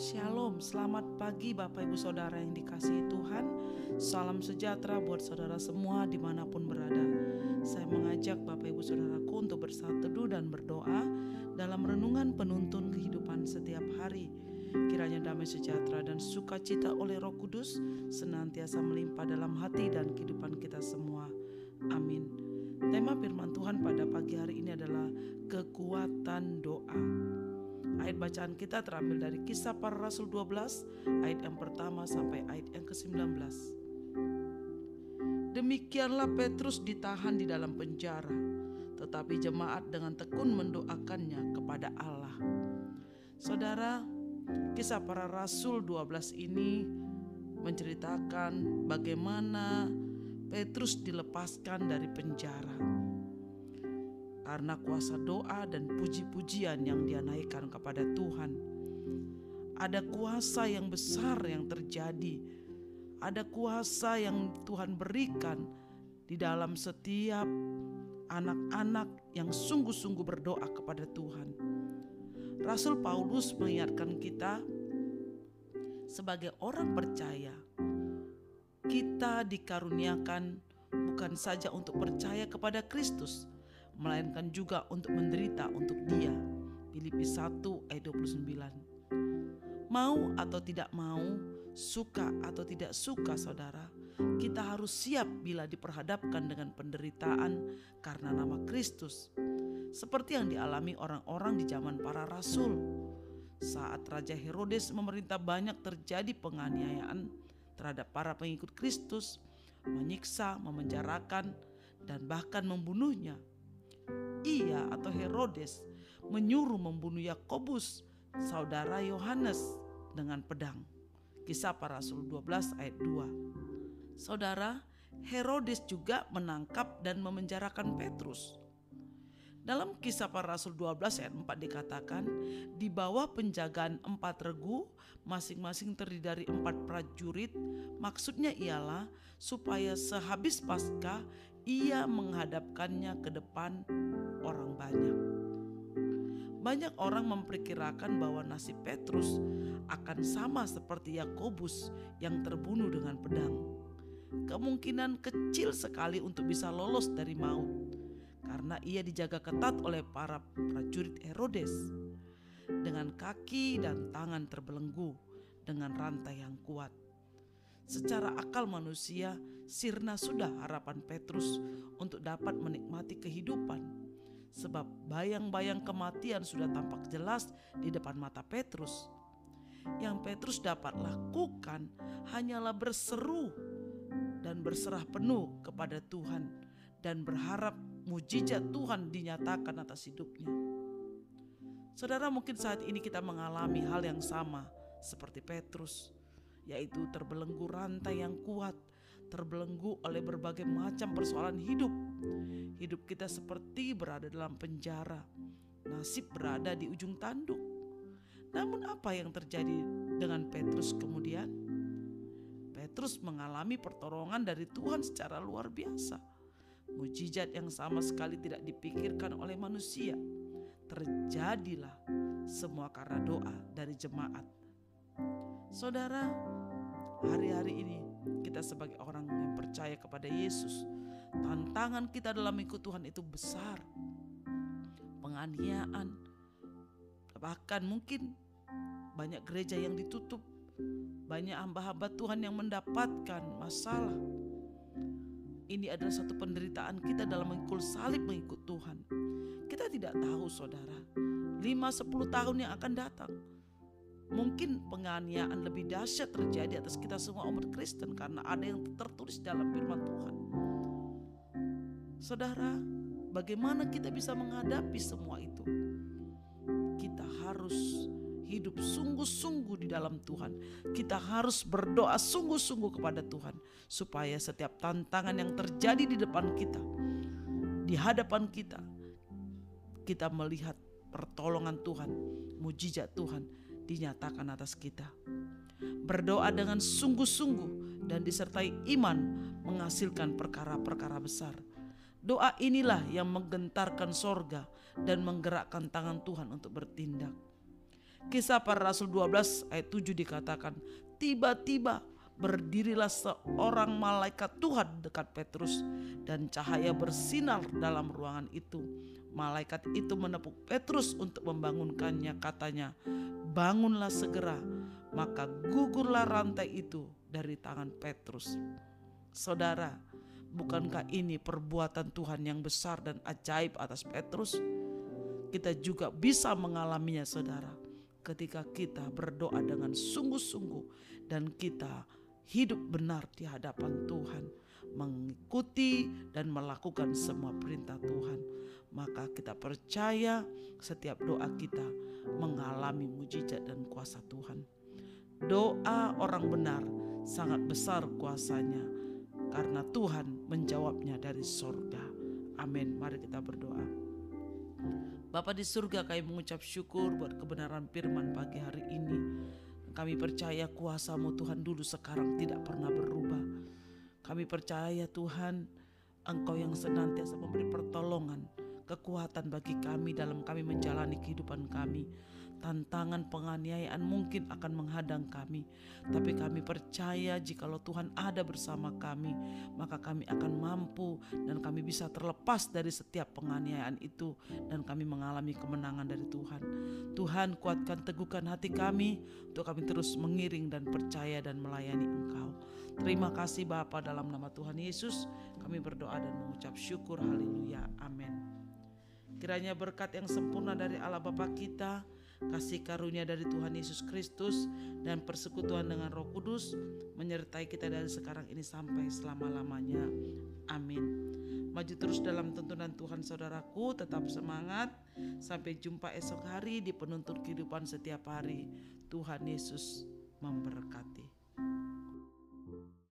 Shalom, selamat pagi Bapak Ibu Saudara yang dikasihi Tuhan. Salam sejahtera buat saudara semua di mana pun berada. Saya mengajak Bapak Ibu Saudaraku untuk bersatu dan berdoa Dalam renungan penuntun kehidupan setiap hari. Kiranya damai sejahtera dan sukacita oleh roh kudus Senantiasa melimpah dalam hati dan kehidupan kita semua. Amin. Tema firman Tuhan pada pagi hari ini adalah kekuatan doa Ayat bacaan kita terambil dari kisah para rasul 12 ayat yang pertama sampai ayat yang ke-19. Demikianlah Petrus ditahan di dalam penjara, tetapi jemaat dengan tekun mendoakannya kepada Allah. Saudara, kisah para rasul 12 ini menceritakan bagaimana Petrus dilepaskan dari penjara karena kuasa doa dan puji-pujian yang dia naikkan kepada Tuhan. Ada kuasa yang besar yang terjadi, ada kuasa yang Tuhan berikan di dalam setiap anak-anak yang sungguh-sungguh berdoa kepada Tuhan. Rasul Paulus mengingatkan kita sebagai orang percaya, kita dikaruniakan bukan saja untuk percaya kepada Kristus, melainkan juga untuk menderita untuk dia. Filipi 1 ayat 29. Mau atau tidak mau, suka atau tidak suka saudara, kita harus siap bila diperhadapkan dengan penderitaan karena nama Kristus. Seperti yang dialami orang-orang di zaman para rasul. Saat Raja Herodes memerintah banyak terjadi penganiayaan terhadap para pengikut Kristus, menyiksa, memenjarakan, dan bahkan membunuhnya ia atau Herodes menyuruh membunuh Yakobus, saudara Yohanes dengan pedang. Kisah para Rasul 12 ayat 2. Saudara, Herodes juga menangkap dan memenjarakan Petrus. Dalam kisah para Rasul 12 ayat 4 dikatakan, di bawah penjagaan empat regu, masing-masing terdiri dari empat prajurit, maksudnya ialah supaya sehabis pasca ia menghadapkannya ke depan orang banyak. Banyak orang memperkirakan bahwa nasib Petrus akan sama seperti Yakobus yang terbunuh dengan pedang. Kemungkinan kecil sekali untuk bisa lolos dari maut karena ia dijaga ketat oleh para prajurit Herodes dengan kaki dan tangan terbelenggu dengan rantai yang kuat. Secara akal manusia, sirna sudah harapan Petrus untuk dapat menikmati kehidupan sebab bayang-bayang kematian sudah tampak jelas di depan mata Petrus. Yang Petrus dapat lakukan hanyalah berseru dan berserah penuh kepada Tuhan dan berharap mujizat Tuhan dinyatakan atas hidupnya. Saudara, mungkin saat ini kita mengalami hal yang sama seperti Petrus, yaitu terbelenggu rantai yang kuat terbelenggu oleh berbagai macam persoalan hidup. Hidup kita seperti berada dalam penjara, nasib berada di ujung tanduk. Namun, apa yang terjadi dengan Petrus kemudian? Petrus mengalami pertolongan dari Tuhan secara luar biasa. Mujizat yang sama sekali tidak dipikirkan oleh manusia. Terjadilah semua karena doa dari jemaat. Saudara, hari-hari ini kita sebagai orang yang percaya kepada Yesus, tantangan kita dalam ikut Tuhan itu besar. Penganiayaan, bahkan mungkin banyak gereja yang ditutup, banyak hamba-hamba Tuhan yang mendapatkan masalah. Ini adalah satu penderitaan kita dalam mengikul salib mengikut Tuhan. Kita tidak tahu saudara, 5-10 tahun yang akan datang Mungkin penganiayaan lebih dahsyat terjadi atas kita semua umat Kristen karena ada yang tertulis dalam firman Tuhan. Saudara, bagaimana kita bisa menghadapi semua itu? Kita harus hidup sungguh-sungguh di dalam Tuhan. Kita harus berdoa sungguh-sungguh kepada Tuhan supaya setiap tantangan yang terjadi di depan kita, di hadapan kita, kita melihat pertolongan Tuhan, mujizat Tuhan dinyatakan atas kita. Berdoa dengan sungguh-sungguh dan disertai iman menghasilkan perkara-perkara besar. Doa inilah yang menggentarkan sorga dan menggerakkan tangan Tuhan untuk bertindak. Kisah para Rasul 12 ayat 7 dikatakan, tiba-tiba berdirilah seorang malaikat Tuhan dekat Petrus dan cahaya bersinar dalam ruangan itu. Malaikat itu menepuk Petrus untuk membangunkannya katanya, bangunlah segera. Maka gugurlah rantai itu dari tangan Petrus. Saudara, bukankah ini perbuatan Tuhan yang besar dan ajaib atas Petrus? Kita juga bisa mengalaminya saudara ketika kita berdoa dengan sungguh-sungguh dan kita hidup benar di hadapan Tuhan, mengikuti dan melakukan semua perintah Tuhan, maka kita percaya setiap doa kita mengalami mujizat dan kuasa Tuhan. Doa orang benar sangat besar kuasanya karena Tuhan menjawabnya dari sorga. Amin. Mari kita berdoa. Bapa di surga kami mengucap syukur buat kebenaran firman pagi hari ini. Kami percaya kuasamu Tuhan dulu sekarang tidak pernah berubah. Kami percaya Tuhan Engkau yang senantiasa memberi pertolongan, kekuatan bagi kami dalam kami menjalani kehidupan kami. Tantangan penganiayaan mungkin akan menghadang kami, tapi kami percaya jikalau Tuhan ada bersama kami, maka kami akan mampu dan kami bisa terlepas dari setiap penganiayaan itu dan kami mengalami kemenangan dari Tuhan. Tuhan kuatkan teguhkan hati kami untuk kami terus mengiring dan percaya dan melayani Engkau. Terima kasih Bapa dalam nama Tuhan Yesus kami berdoa dan mengucap syukur haleluya amin. Kiranya berkat yang sempurna dari Allah Bapa kita, kasih karunia dari Tuhan Yesus Kristus dan persekutuan dengan Roh Kudus menyertai kita dari sekarang ini sampai selama-lamanya. Amin. Maju terus dalam tuntunan Tuhan saudaraku, tetap semangat. Sampai jumpa esok hari di penuntut kehidupan setiap hari. Tuhan Yesus memberkati.